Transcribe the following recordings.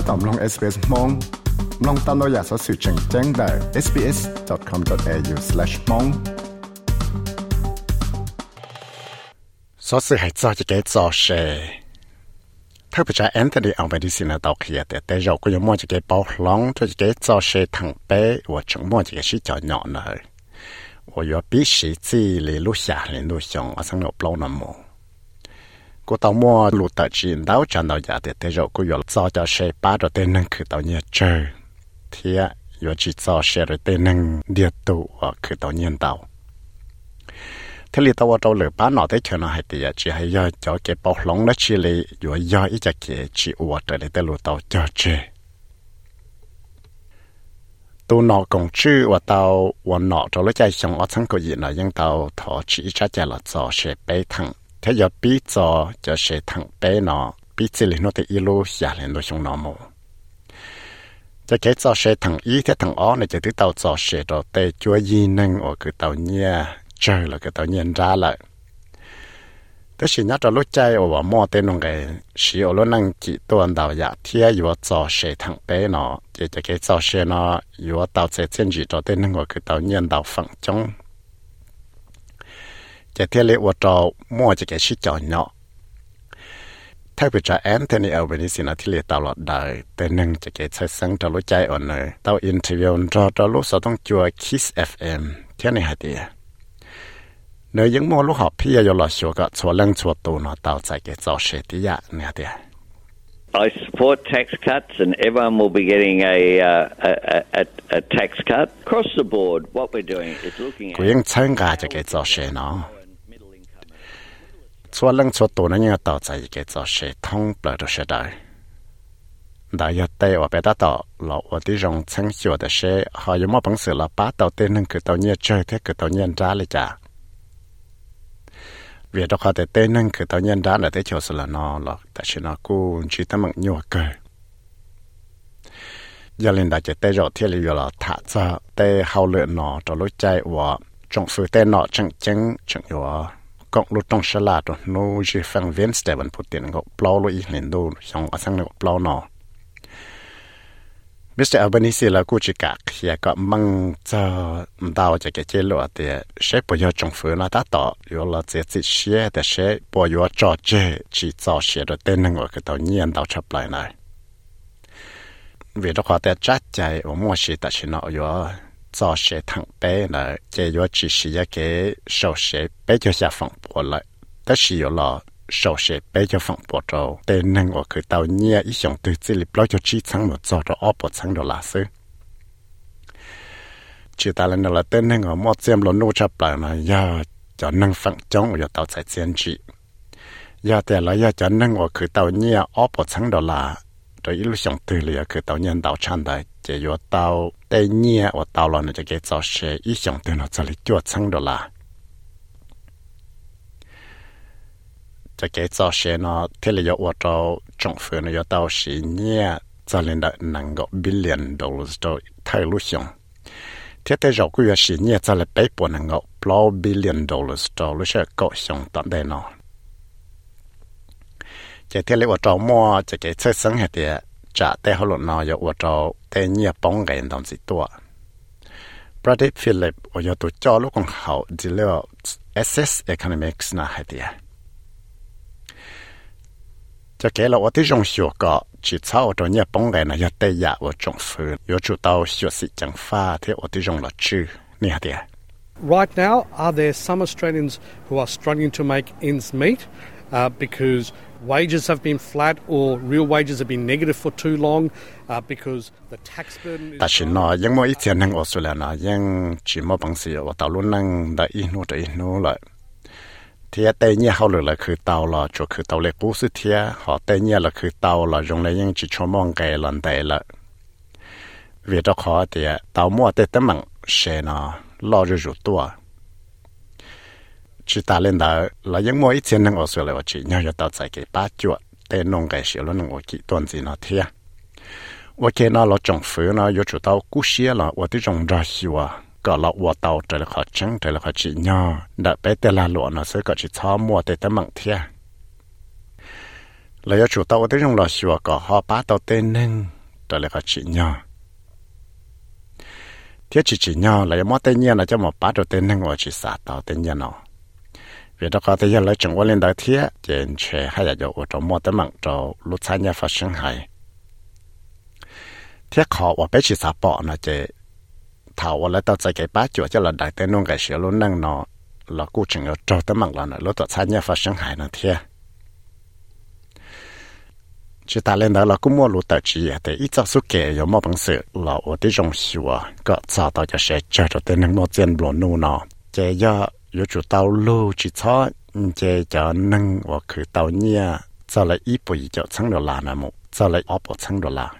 ถ้าตอมลง SBS มองลองตามเราอยากสอสื่อแจ้งแจ้งได้ sbs.com.au/mong สอสื่อให้จอจะเกจอเชถ้าไปจะแอนโทนีเอาไปที่สินะตอกเขียแต่แต่เราก็ยังมั่วจะเกเป้าล้องจะเกจอเชทั้งเป้ว่าจังมั่วจะเกชิจอหนอนเลย我要必须自里录下来录像，我想要包那么。 Cô tao mua lụt tờ chín đáo chẳng nó giả để thế rồi cô yo cho cho xe ba rồi tên nâng khử tao nhẹ chơi thì á yo chỉ cho xe rồi tên nâng địa tụ ở khử tao nhiên tao. Thế li tao tao lửa ba nọ thế chờ nó hay thì chỉ hay yo cho cái bọc lông nó chỉ lấy yo yo ít cho cái chỉ uo trở lại tới lụt tao cho chơi tu nọ công chữ và tao, và nọ cho lúc chạy xong ở thằng cô gì là nhưng tao thọ chỉ cho chạy là cho xe bé thằng thế giờ bí cho cho sẽ thằng bé nó bí chỉ lên nó thì ilu xả lên nó xong nó mù cho cái cho sẽ thằng ý thế thằng ó này chỉ thứ tàu cho sẽ đồ tê chúa gì năng ở cái tàu nhia chơi là cái tàu nhiên ra lại. Thế chỉ nhớ cho lúc chơi ở mò tên nó cái chỉ ở lúc năng chỉ tuần đầu dạ thia yếu cho sẽ thằng bé nó chỉ cho cái cho sẽ nó yếu tàu sẽ chân chỉ cho tên nó cái tàu nhiên tàu phẳng trong จะเที่ยวเลวจอมั่วจะแกชิจอเนาะถ้าไปจะแอนโทนีเอลเบนิสินะที่เลตลอดได้แต่หนึ่งจะแกใช้สังจะรู้ใจอ่อนเลยเต้าอินเทอร์วิวจอจะรู้สต้องจัวคิสเอฟเอ็มเที่ยวในหาเดียเนยยังมัวลูกหอบพี่ยอหล่อชัวก็ชัวเรื่องชัวตัวเนาะเต้าใจแกจอเชติยะเนี่ยเดีย I support tax cuts, and everyone will be getting a, uh, a, a, a tax cut across the board. What we're doing is looking at cho lăng cho tổ nó nhờ tàu cái cho sẽ thông bởi đồ sẽ đời đại giờ tây ở bên đó tàu là ở đi rong chân chùa để sẽ họ dùng một bằng sự là bắt đầu tên nâng cử tàu nhờ chơi thế cử tàu nhân ra lại chả việc đó họ để tên nâng cử tàu nhân ra là thế chỗ sự là nó là tại sự nó cũng chỉ tâm mộng nhua cười giờ lên đại gia tây rồi thì là thả ra tây hậu lựa nó cho lối chạy và trong sự tây nó chẳng chẳng chẳng yếu cộng lúc tông sơ là rồi nó chỉ phăng viên Stephen Putin ngọc plau lô lối lên đồ xong ở sang ngọc plau nó Mr. Albanese là cô chỉ cả khi có mong cho đào cho cái chế lộ thì sẽ bây giờ trong phủ nó đã tỏ yếu là chỉ chỉ xe thì sẽ bây giờ cho chế chỉ cho xe rồi tên năng cái tàu nhiên đào chập lại này vì đó họ để chắc chạy ở mua xe tại sao 早些疼白了，解药只是一个手些，白就下风补了。但是有了手术，白就风补着。但那我去到你一想对这里不较就支撑我做着二不撑着了事。其他人了，但那我莫见了弄着来了，要要能放中，要到在坚持。要得了，要叫那我去到你二不撑着了。rồi ít lúc xong từ cứ tàu nhân tàu chăn đại chỉ có tàu tây nhẹ và tàu lon là cái tàu xe ít xong từ nó chỉ cho chăng đó chỉ cái tàu xe nó thế là có tàu trong phía nó có tàu xe nhẹ cho nên đã nặng gấp billion dollars đó thay lúc xong thế thế rồi cứ là xe nhẹ cho là bảy bốn nặng gấp bao billion dollars đó lúc có xong tận đây nó cái thế lấy vợ trâu mua chỉ cái chất sống hạt địa trả tế hậu luận nó có vợ nhiều bóng cái đồng gì tua Brady Philip ở giờ cho lúc hậu chỉ liệu SS Economics na hạt địa cho cái là tôi dùng hiệu quả chỉ sau đó nhiều bóng cái này tế giả ở trong phương có chủ tàu hiệu sĩ chẳng pha thế tôi dùng là chữ nè hạt địa Right now, are there some Australians who are struggling to make ends meet? uh, because wages have been flat or real wages have been negative for too long uh, because the tax burden ta shin no yang mo itian nang australia na yang chi mo bang si wa ta lu nang da i no da i no la thia te nya hao le la khu tao la cho khu tao le ku si thia. Ha te nya la khu tao la jong le yang chi cho mong kai lan dai la vì đó khó thì tao mua tết tấm mạng xe nó lo cho rụt tua chỉ ta lên đó là những mỗi chuyện năng ở xưa là chỉ nhau cho tạo ra cái ba chuột. Để nông cái xíu nó nông ở kỹ tuần gì nó thế và khi nó là trồng phở, nó yêu chủ tao cú xía là và tôi trồng ra xíu à. Cả là và tao trở là khó chăng trở là khó chỉ nhau. Đã bé tên là lụa nó sẽ có chỉ cho mua để tao mặn thế là yêu chủ tao tôi trồng là xíu à cả họ ba tao tên nâng trở là khó chỉ nhau. Thế chỉ chỉ nhau là yêu mót tên nhiên là cho một ba tao tên nâng và chỉ xả tao tên nhiên nó vì đó có thể là chúng tôi lên đại thiết trên chế hay là dầu trong một tấm mạng cho lúc sáng nhà phát sinh hay thiết khó và bé chỉ sạp bỏ nó chế thảo và lấy tao chạy cái bát chùa cho là đại tên nông cái sửa luôn năng nó là cụ chừng ở trong tấm mạng là nó lúc sáng nhà phát sinh hay nó thiết chỉ ta lên đó là cũng mua lụt tờ chỉ để ít cho số kể có một bằng sự là ở đây trong sửa có sao tao cho sẽ chờ cho tên năng một tiền luôn nó chế có chủ tàu lúa chỉ cho chỉ cho năng và cứ tàu nhia cho lại ít bụi cho chẳng được là nè một cho lại ốp ở chẳng được là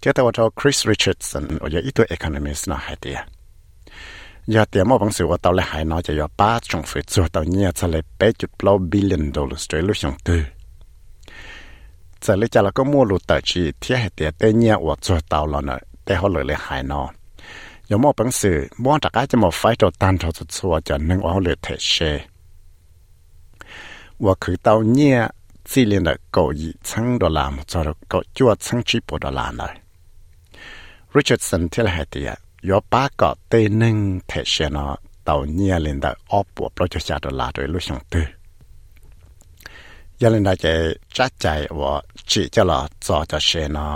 tiếp theo cho Chris Richardson ở ít tuổi economist nó hay đi giờ tiền một bằng sự của tàu lại hay nó chỉ có ba trong phải做到nhia cho lại bảy chục billion dollars để lúc xong từ giờ lấy cho là có mua lụt tờ chỉ thiết hệ tiền tên nhẹ và做到了呢，แต่เขาเลยเลยหาย ยมอปังสือบ้อนจากไอจะมอไฟตัวตันทอสุดสัวจะนึงเอาเลยเทเชว่าคือเตาเนี่ยสี่เลียนเกาหลีชั้งดอลลาร์มจอรเกาจวดชั้งชีปดอลลาร์เลยริชาร์ดสันที่ละเหตียยอป้าเกาะเตนึงเทเชนอเตาเนี่ยเลียนเดออปัวโปรเจกต์ดอลลาร์โดยลูกชงตือยันเลยนายจะจัดใจว่าจีจะหล่อจอจะเชนอ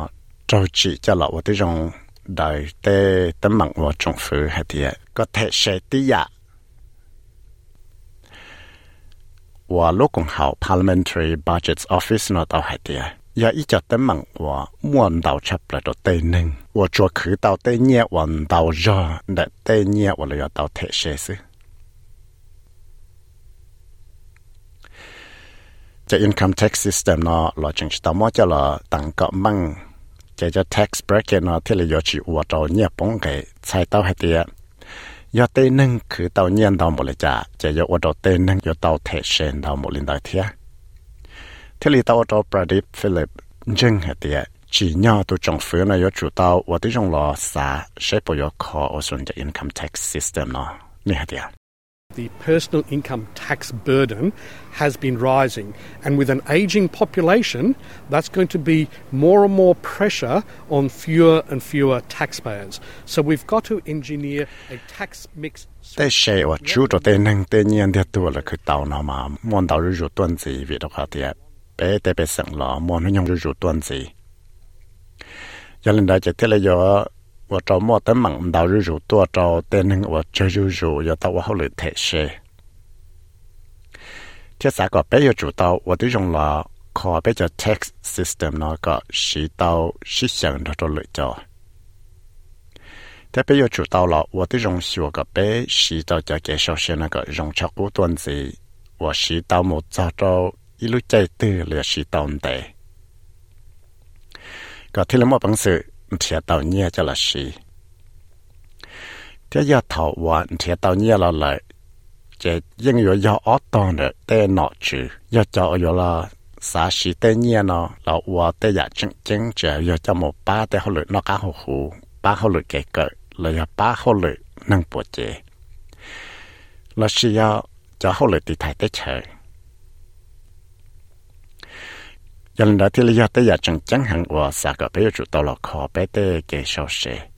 จอจีจะหล่อว่าที่จง đời tê tấm mặn vào trong phứ hay thì có thể sẽ tí dạ. Và lúc cũng hảo, Parliamentary Budgets Office nó tao hay thì ya dạ, ý cho tấm mặn và muốn đào chấp lại đồ tê ninh. Và cho khứ tao tê nhẹ và đào rõ để tê nhẹ và là đào thể sẽ sư. Cho income tax system nó là chính là tao mô cho là tăng cấp măng จะเราตั้งก็มั่งจะจะ tax bracket เนาะที่เราอยู่ที่วัวเราเนี่ยปง给ใช้เต้าให้เดียยอดเต้นึงคือเต้าเนี่ยเต้าหมดเลยจ้ะจะยอดวัวเราเต้นึงยอดเต้าเทเชนเต้าหมดเลยได้เทียที่เราเต้าเราประดิษฐ์ฟิลิปจึงให้เดียchỉ nhau tu trong phía này có chủ tàu và tu trong lò xã sẽ bộ có khó ở xuống cái income tax system nó nè hả The personal income tax burden has been rising, and with an aging population, that's going to be more and more pressure on fewer and fewer taxpayers. So we've got to engineer a tax mix. To. Yalinda yo 我找莫等忙到日如多找等能我这日如要到我后来退些。这三个别有主导，我都用了可别叫 text system 那个是到是想着着来着。特别有主导了，我都用学个别是到叫介绍些那个用巧古段子，我是到某找着一路在对了是到的。个听了莫本事。Thiệt tàu nhẹ cho là gì thế giờ thảo hoàn thiệt tàu nhẹ là lại chỉ nhưng có do ở tòn được tê nọ chứ do cho ở là xã sĩ tê nhẹ nó là hòa tê giả chân chân chỉ do cho một ba tê họ lựa nó cá hồ hồ ba họ lựa kể cỡ là do ba họ lựa năng bộ chế là chỉ do cho họ lựa thì thay tê chơi giờ đó thì lý tới giờ chẳng chẳng hạn và sao cái bây giờ tao là khó bé tới cái số xe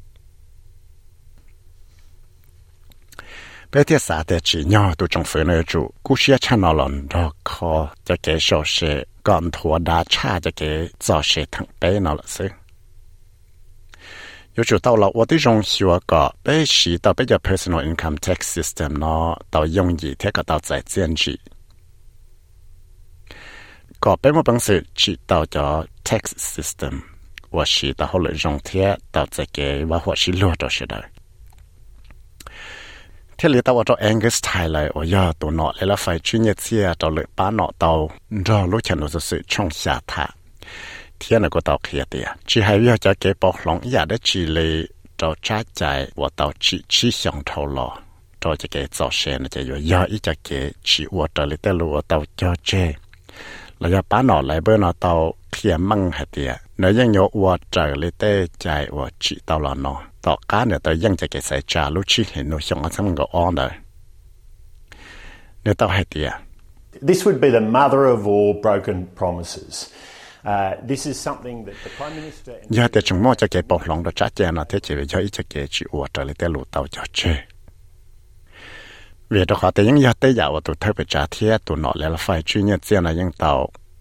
bé thì sao để chỉ nhau tụ trong phía này chủ cú xe chăn nó lần đó khó cho cái số xe còn thua đa cha cho cái giờ xe thằng bé nó là sao 有主到了我的用学个被洗到被叫 personal income tax system 呢，到用以贴个到在建制。ก็เป็นว่าบางสิ่งจิตต่อจอ tax system ว่าชีต่อเขาเลยรงเทียต่อจะเกว่าหัวชีลัวต่อชีได้เที่ยวต่ có bên một bằng sự chỉ tạo cho text system. Và chỉ tạo hậu lợi dòng thế tạo ra cái và hoặc chỉ lừa cho sẽ đời. Thế lý tao cho Angus Tyler ở giờ tụ nọ lấy phải chuyên nghiệp cho lợi ba nọ tàu rồi lúc chẳng được sự trong xả thả. Thế này của tàu kia tiền chỉ hay giờ cái bọc lỏng giả để chỉ lấy cho trái và tàu chỉ chỉ xong thầu lò. Cho cái cái tàu này chạy rồi giờ cái chỉ và trở lại tàu lúa tàu cho chơi ยต่อจ้าใจว่าต่อจีชีสองเท่าหล่อต่อจะเก็บจ่อเชนจะอยู่ย่าอีจะเก็บชีว่าต่อเลยแต่รู้ว่าต่อจอเจ là do bán nọ lại bữa nọ tàu kia măng hạt tiệt nếu như nhớ qua trời lấy tê chạy qua chỉ tàu là nó tàu cá nữa tàu dân chạy cái sai trả lúc chỉ hiện nó xong ăn xong cái on đời nếu tàu hạt tiệt This would be the mother of all broken promises. Uh, this is something that the Prime Minister... Giờ thì chúng mua cho cái bọc lòng đó trả tiền là thế chỉ về cho ít cho cái chịu ở trở lại tới lũ tàu cho chơi. về đó họ thì ยังยัดได้ยาวตัวเทปจ่าเทียตัวนอแล้วไฟชื่อเนี่ยเจ้านะยังเตา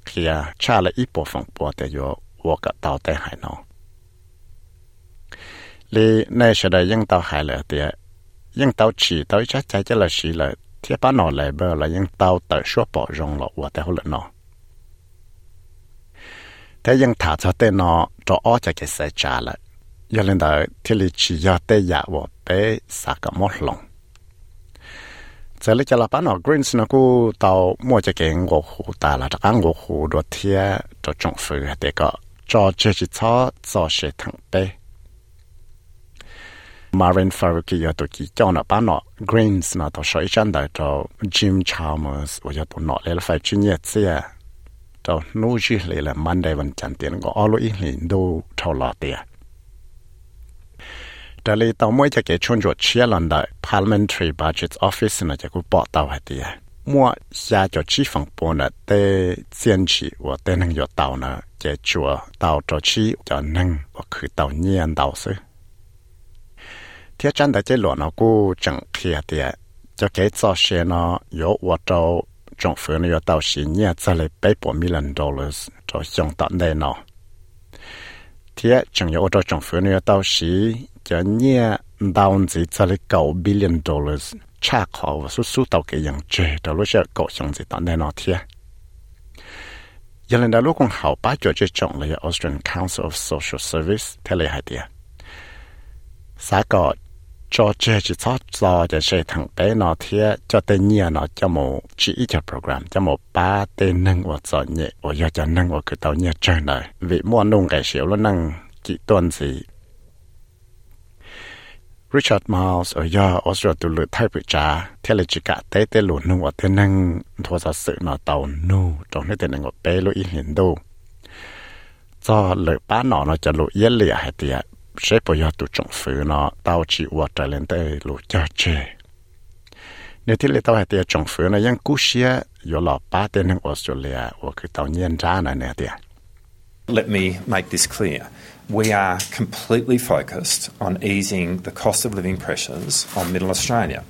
เคียชาละอีปวฝังปวแต่โยวกเตาแต่หายนองลีในเฉยยังเตาหายเลยเตียยังเตาฉีเตาชัดใจจะละฉีเลยเทียป้านอเลยเบอร์เลยยังเตาเตอชั่วปอรงหลอกว่าแต่หุ่นนอแต่ยังถาจะเตนอจะอ้อจะเกษจ่าเลยยันเลยเที่ลีฉียอเตยาวเปสักมดลง จะเลยจะลับนอกกรีนส์นะกูเตามัวจะเก่งกูหูตาละจักงกูหูดเทียจอจงฟื้นเด็กก็จอเจจิชอจอเชทั้งเปมารินฟารุกิยาตุกิจอนปานอกรีนส์นะตัวช่วยจันได้จอจิมชาร์มส์ว่าจะตัวนอเลยไฟจินเยเซียจอนู้จีเลยละมันได้วันจันเตียนก็อลุอีหลินดูเท่าลอเตีย 这里到每家给全国企业的 parliamentary budget office 呢，这个报道的 ku bok 份报呢，得坚持我才能有到呢 saa 这去，才能我去到念到是。天真的这罗那古正开的，就改造些呢，有 te 政府呢要到是念这里百八 te chua million dollars 就相当 chongta nai nao. จะเนี่ยดาวน์สิจะเลยเก้า billion dollars ชาขอว่าสู้ๆตัวเกี่ยงเจแต่รู้จะเก้าอย่างสิตอนแน่นอนเทียยังเล่นดาวลูกของเขาป้าจอจะจองเลย Austrian Council of Social Service เทเลยหายเดียสากอจอเจจะซอจอจะใช้ทางเป้นอเทียจะเตเนี่ยนอจะโมชีอีจะโปรแกรมจะโมป้าเตนึงว่าจอเนี่ยว่าอยากจะนึงว่าคือตัวเนี่ยเจอเลยวิม่วนนุ่งไก่เสียวแล้วนั่งกี่ต้นสี Richard Miles ở giờ Australia tụ lự thay bị trà, theo là chỉ cả tế tế lụt nung và tên nâng thua ra sự nó tàu nu trong cái tên nâng ở bé lụt ít hiện đâu cho lự bá nó nó cho lụt yên lìa hay tiệt sẽ bây giờ tụ trọng phứ nó tao chỉ qua trở lên tới lũ cho chê. Nếu thì lấy tao hay tiền trọng phứ nó ยัง cú xia yo lọ ba tên ng Australia và cái tao nhiên ra này nè tiền Let me make this clear. We are completely focused on easing the cost of living pressures on Middle Australia.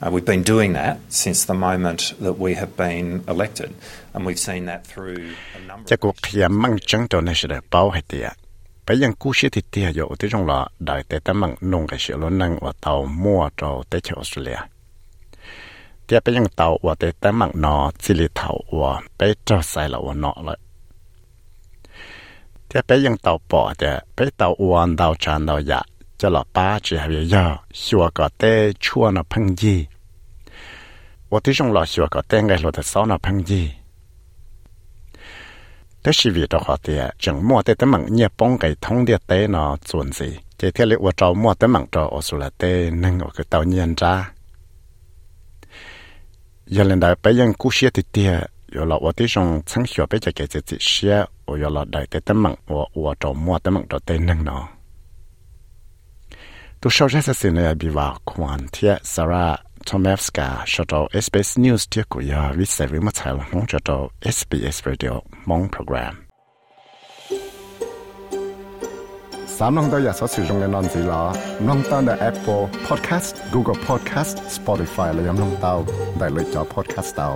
Uh, we've been doing that since the moment that we have been elected, and we've seen that through a number tia bây giờ tàu bỏ tia bây tàu uan tàu tràn tàu dạ cho là ba chỉ hay giờ xua có tế chua nó phăng gì và tí trong là xua có tế ngay là sáu nó phăng gìแต่ชีวิตเราเขาเดียจังมัวแต่แต่มังเนี่ยป้องไก่ท้องเดียเต้เนาะส่วนสิเจเทียเลยว่าเรามัวแต่มังเราอสุละเต้นั่งก็คือเตาเนียน ô yo là đại tế tâm mạng ô ô trò mua tâm mạng trò tên năng nó tu sau ra xin này, bị vào quan thiết Sarah Tomevska cho trò SBS News tiếc của ya viết sẽ với mắt thải là mong cho trò SBS Radio mong program. สามน้องตัวอยากสอสื่อตรงในนอนสีหลอน้องตั้งแต่ Apple Podcast, Google Podcast, Spotify และยังน้องเต้าได้เลยจอ Podcast เต้า